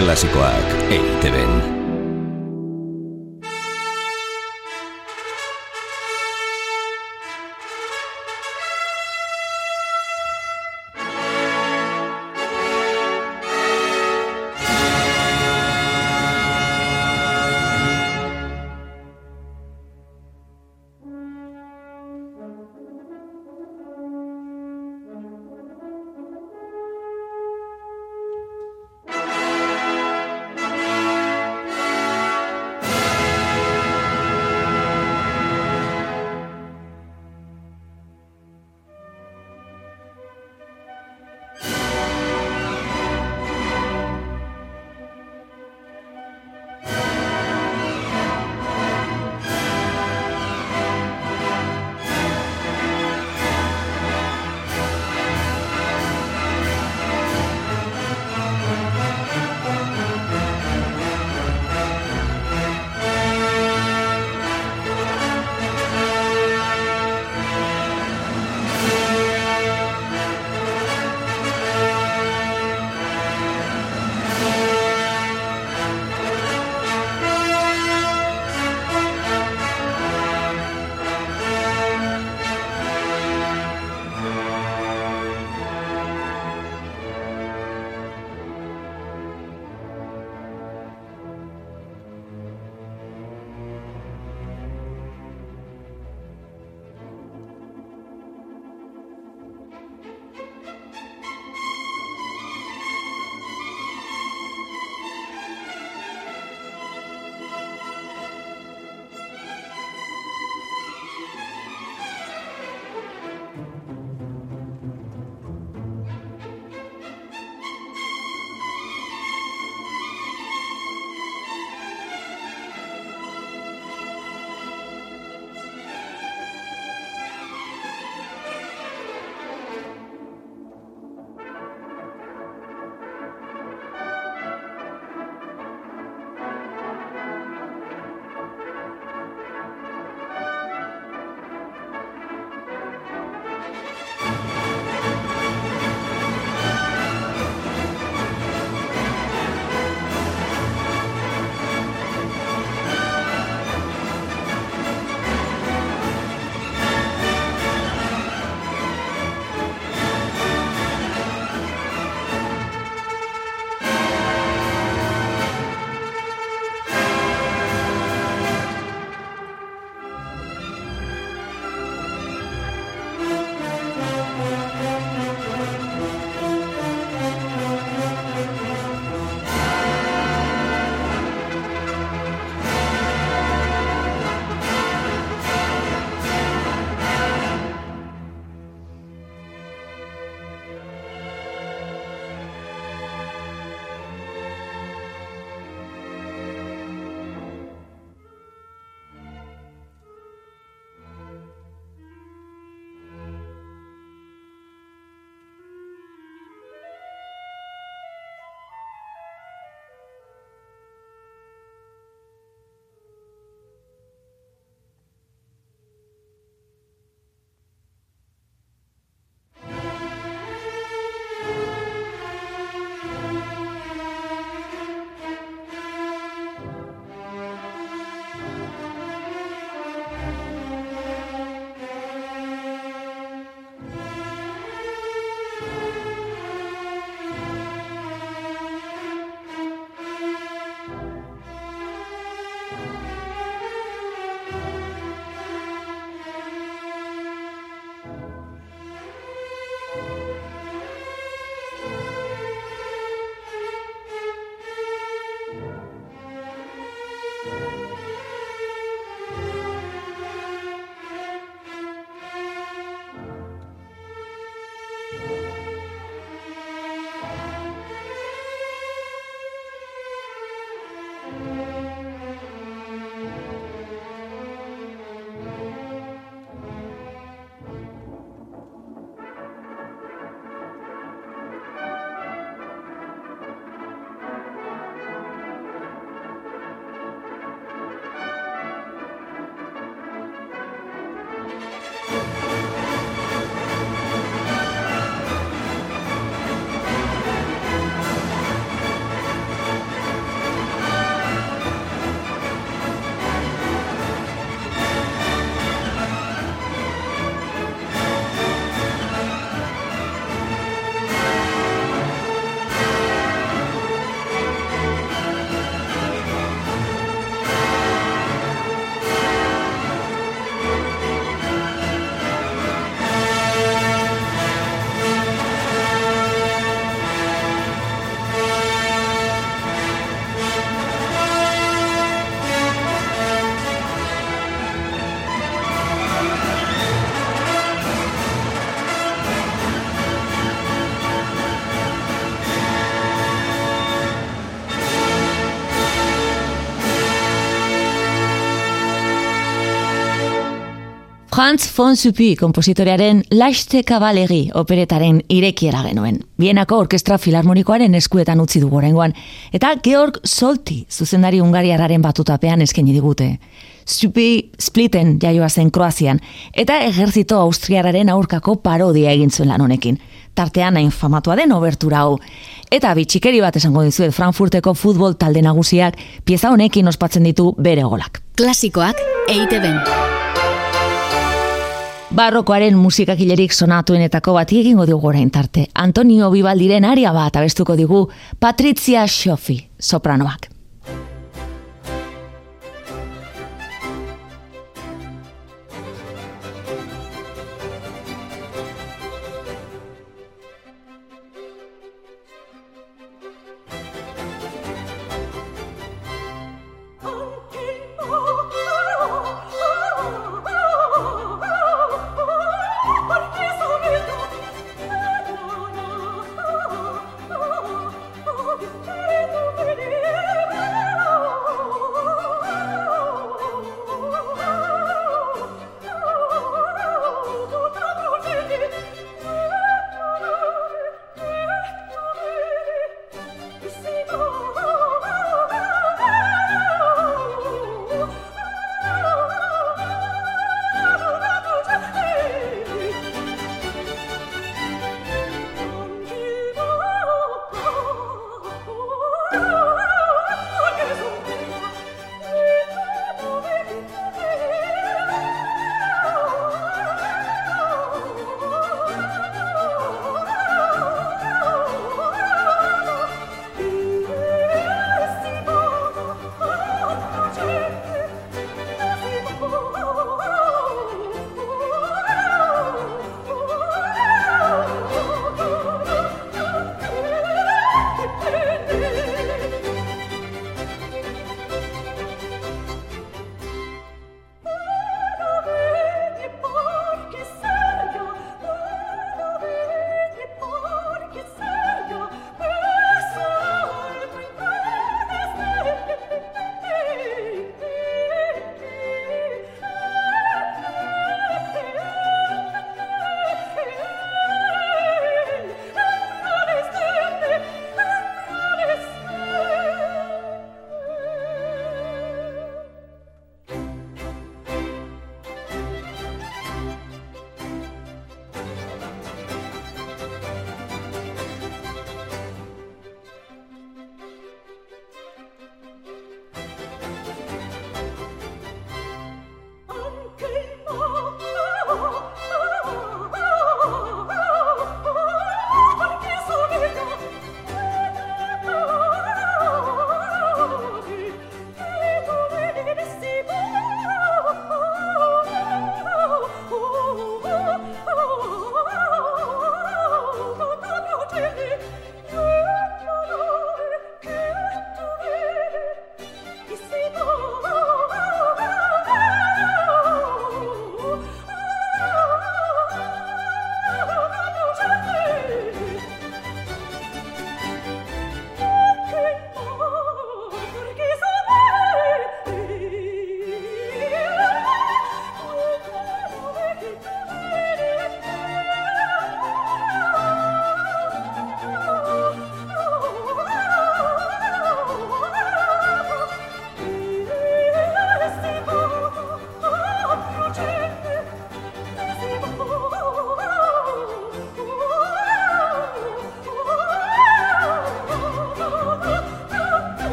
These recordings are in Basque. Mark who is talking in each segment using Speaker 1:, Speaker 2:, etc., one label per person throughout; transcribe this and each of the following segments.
Speaker 1: Klasikoak eiteben.
Speaker 2: Franz von Suppi kompositorearen Laste Kabaleri operetaren irekiera genuen. Bienako orkestra filarmonikoaren eskuetan utzi du gorengoan. Eta Georg Solti, zuzendari ungariararen batutapean eskaini digute. Suppi spliten jaioa zen Kroazian, eta ejerzito austriararen aurkako parodia egin zuen lan honekin. Tartean hain famatua den obertura hau. Eta bitxikeri bat esango dizuet Frankfurteko futbol talde nagusiak pieza honekin ospatzen ditu bere golak.
Speaker 3: Klasikoak eite ben.
Speaker 2: Barrokoaren musikakilerik sonatuenetako bat egingo dugu orain tarte. Antonio Bibaldiren aria bat abestuko digu Patricia Schofi, sopranoak.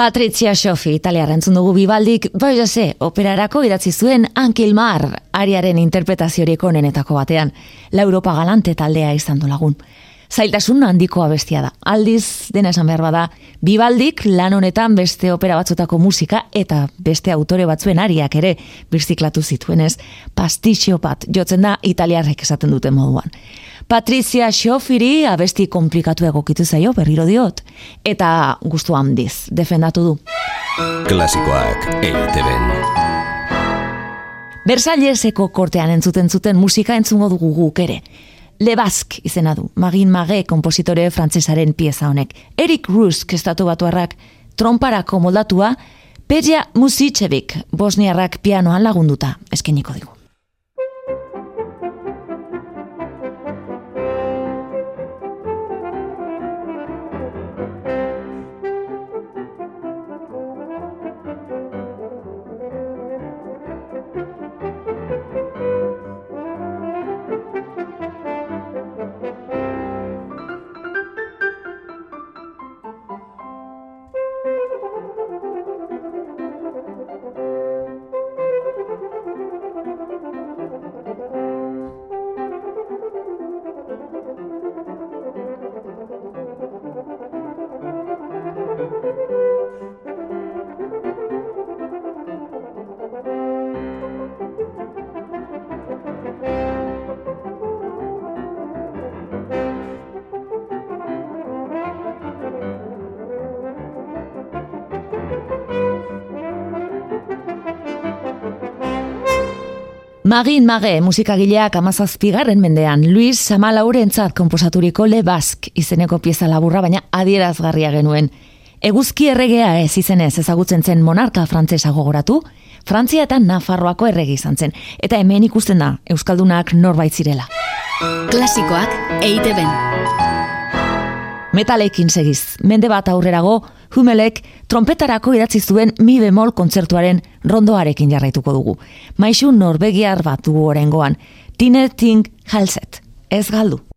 Speaker 2: Patricia Schofi, italiara entzun dugu bibaldik, bai jose, operarako idatzi zuen Ankil Mar, ariaren interpretaziorik onenetako batean, la Europa galante taldea izan du lagun. Zailtasun handikoa bestia da. Aldiz, dena esan behar bada, bibaldik lan honetan beste opera batzutako musika eta beste autore batzuen ariak ere birziklatu zituenez, pastixio bat jotzen da italiarrek esaten dute moduan. Patricia Xofiri abesti komplikatu egokitu zaio berriro diot. Eta gustu handiz, defendatu du.
Speaker 1: Klasikoak eiteben.
Speaker 2: Bersaileseko kortean entzuten zuten musika entzungo dugu guk ere. Le Basque izena du, Magin Mage kompositore frantzesaren pieza honek. Eric Rusk estatu batuarrak tromparako moldatua, Peja Musicevik bosniarrak pianoan lagunduta eskeniko digu. Magin Mage musikagileak amazazpigarren mendean, Luis Samalaure entzat komposaturiko Le Basque izeneko pieza laburra, baina adierazgarria genuen. Eguzki erregea ez izenez ezagutzen zen monarka frantzesa gogoratu, Frantzia eta Nafarroako erregi izan zen, eta hemen ikusten da Euskaldunak norbait zirela.
Speaker 3: Klasikoak eite ben.
Speaker 2: Metalekin segiz, mende bat aurrerago, Humelek trompetarako idatzi zuen mi bemol kontzertuaren rondoarekin jarraituko dugu. Maisu norbegiar bat dugu orengoan, Tine Ting Halset, ez galdu.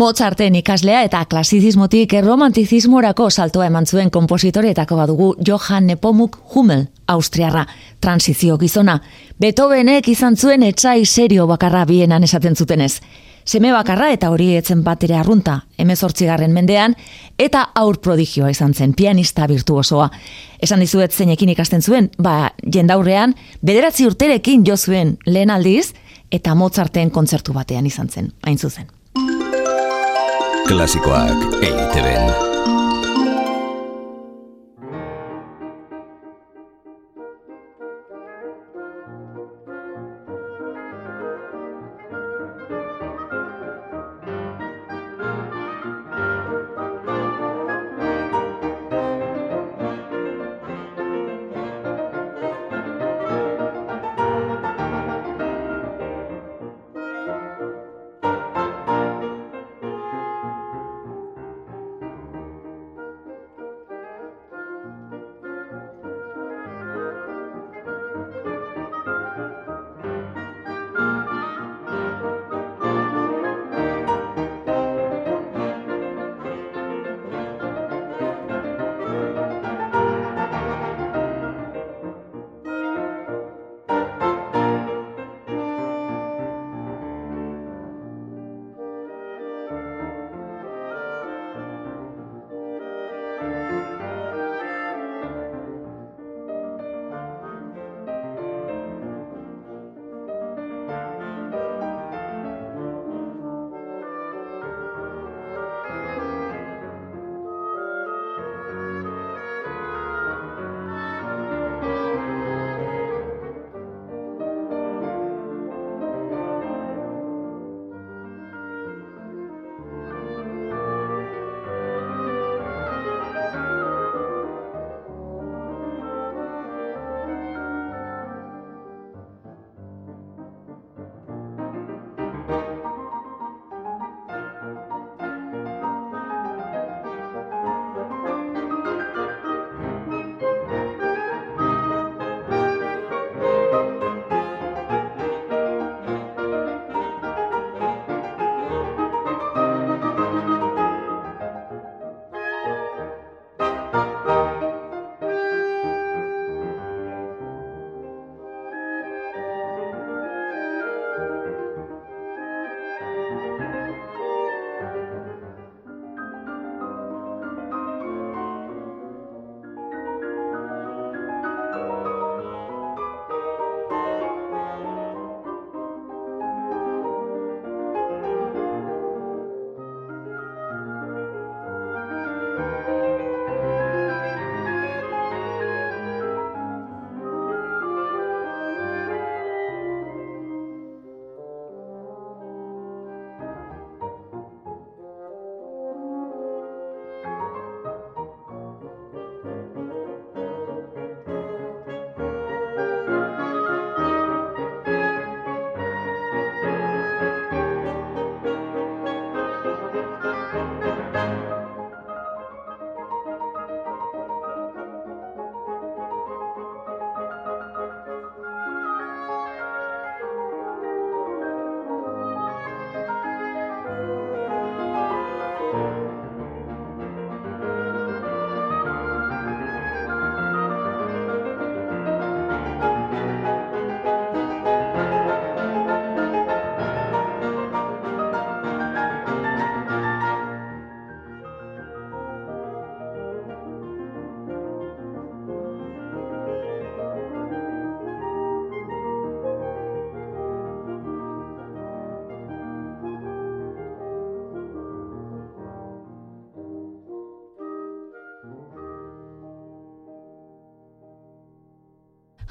Speaker 2: Mozarten ikaslea eta klasizismotik erromantizismorako saltoa eman zuen kompositoreetako badugu Johann Nepomuk Hummel, Austriarra, transizio gizona. Beethovenek izan zuen etxai serio bakarra bienan esaten zutenez. Seme bakarra eta hori etzen batere arrunta, emezortzigarren mendean, eta aur prodigioa izan zen, pianista virtuosoa. Esan dizuet zeinekin ikasten zuen, ba, jendaurrean, bederatzi urterekin jo zuen lehen aldiz, eta Mozarten kontzertu batean izan zen, hain zuzen.
Speaker 1: Klasikoak EITB-en.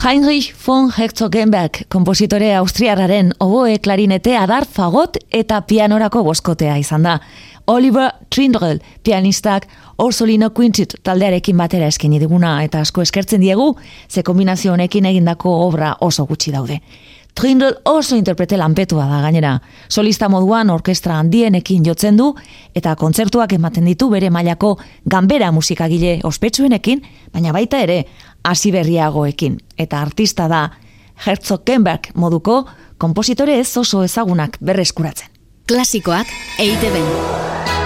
Speaker 2: Heinrich von Herzogenberg, kompositore austriarraren oboe klarinete adar fagot eta pianorako boskotea izan da. Oliver Trindle, pianistak Orsolino Quintet taldearekin batera eskeni diguna eta asko eskertzen diegu, ze kombinazio honekin egindako obra oso gutxi daude. Trindle oso interprete lanpetua da gainera. Solista moduan orkestra handienekin jotzen du eta kontzertuak ematen ditu bere mailako ganbera musikagile ospetsuenekin, baina baita ere hasi berriagoekin eta artista da Herzog Kenberg moduko kompositore ez oso ezagunak berreskuratzen.
Speaker 3: Klasikoak EITB.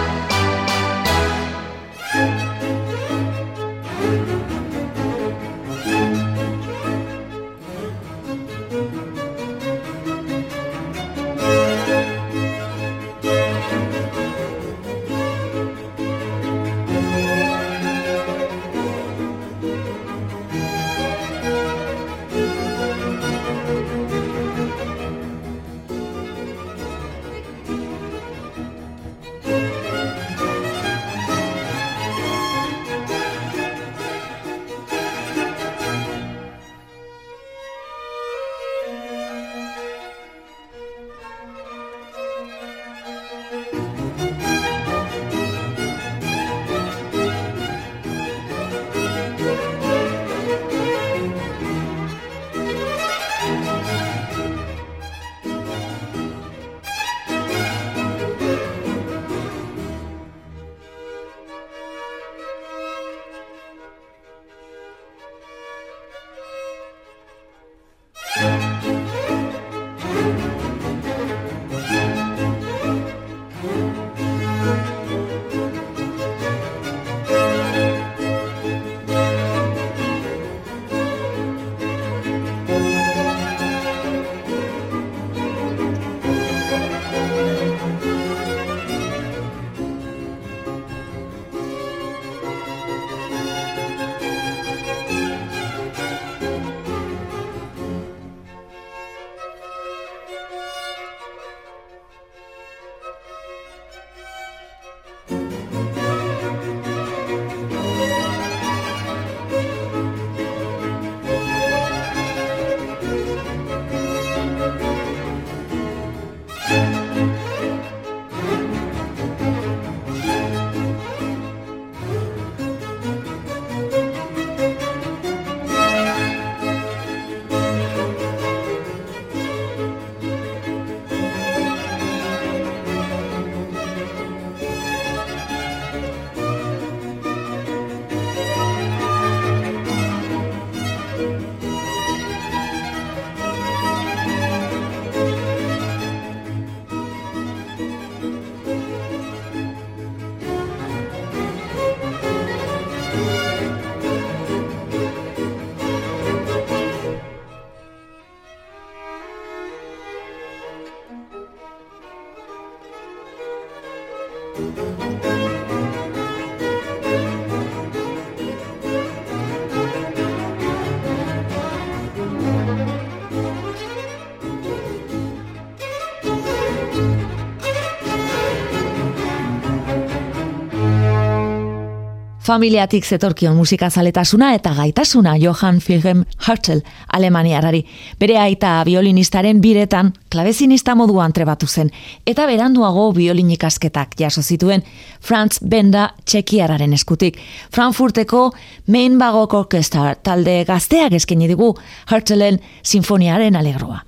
Speaker 2: Familiatik zetorkion musika zaletasuna eta gaitasuna Johann Wilhelm Hartel Alemaniarari. Bere aita violinistaren biretan klavezinista moduan trebatu zen eta beranduago violin ikasketak jaso zituen Franz Benda Txekiararen eskutik. Frankfurteko Main Bagok Orkestra talde gazteak eskaini digu Hartelen sinfoniaren alegroa.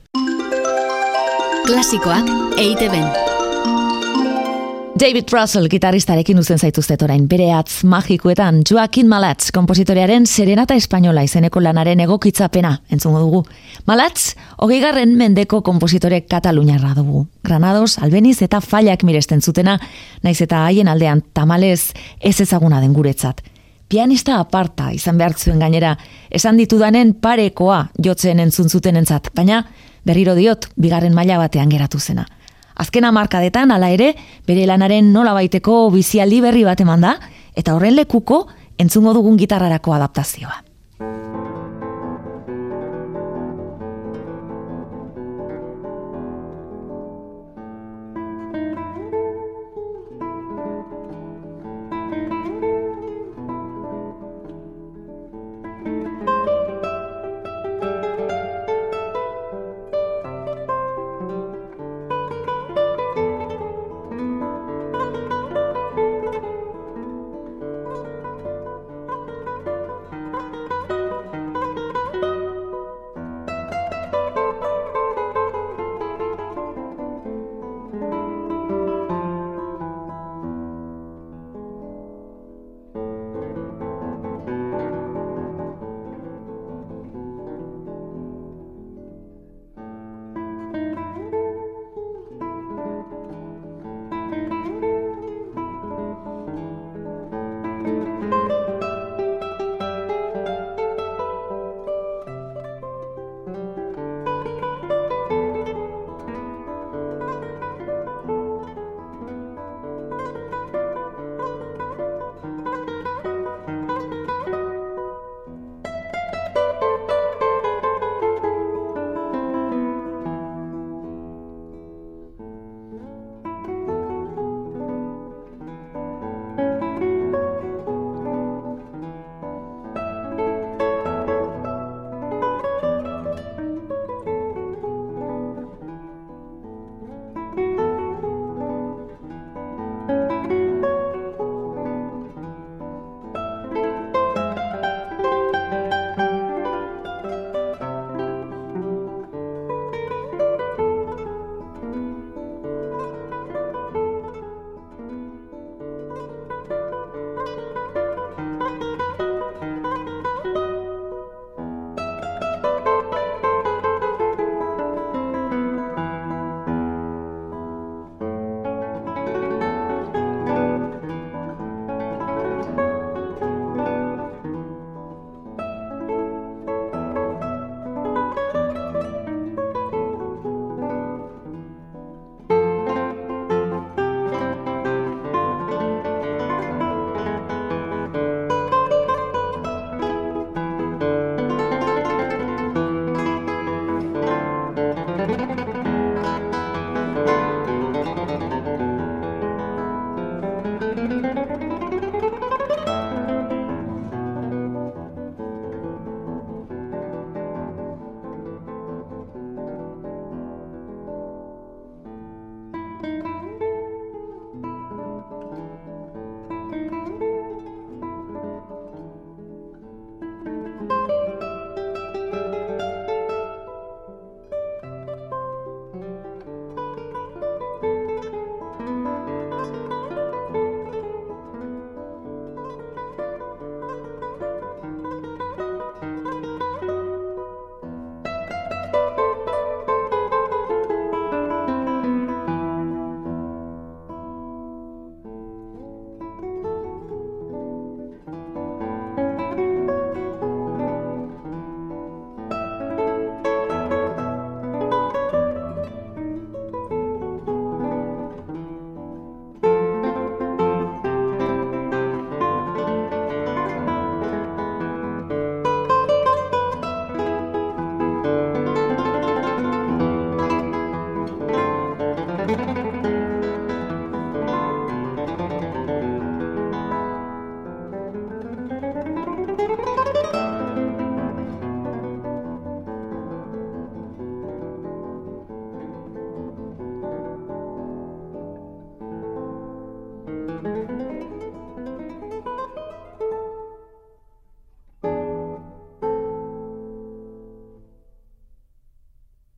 Speaker 3: Klasikoak EITB.
Speaker 2: David Russell gitaristarekin uzen zaituztet orain, bere atz magikuetan Joaquin Malatz kompositorearen Serenata Espainola izeneko lanaren egokitzapena entzungo dugu. Malatz, hogei garren mendeko kompositore Kataluniarra dugu. Granados, Albeniz eta Fallak miresten zutena, naiz eta haien aldean tamalez ez ezaguna den guretzat. Pianista aparta izan behar zuen gainera, esan ditudanen parekoa jotzen entzun zuten entzat, baina berriro diot, bigarren maila batean geratu zena. Azkena markadetan, ala ere, bere lanaren nola baiteko bizialdi berri bat eman da, eta horren lekuko entzungo dugun gitarrarako adaptazioa.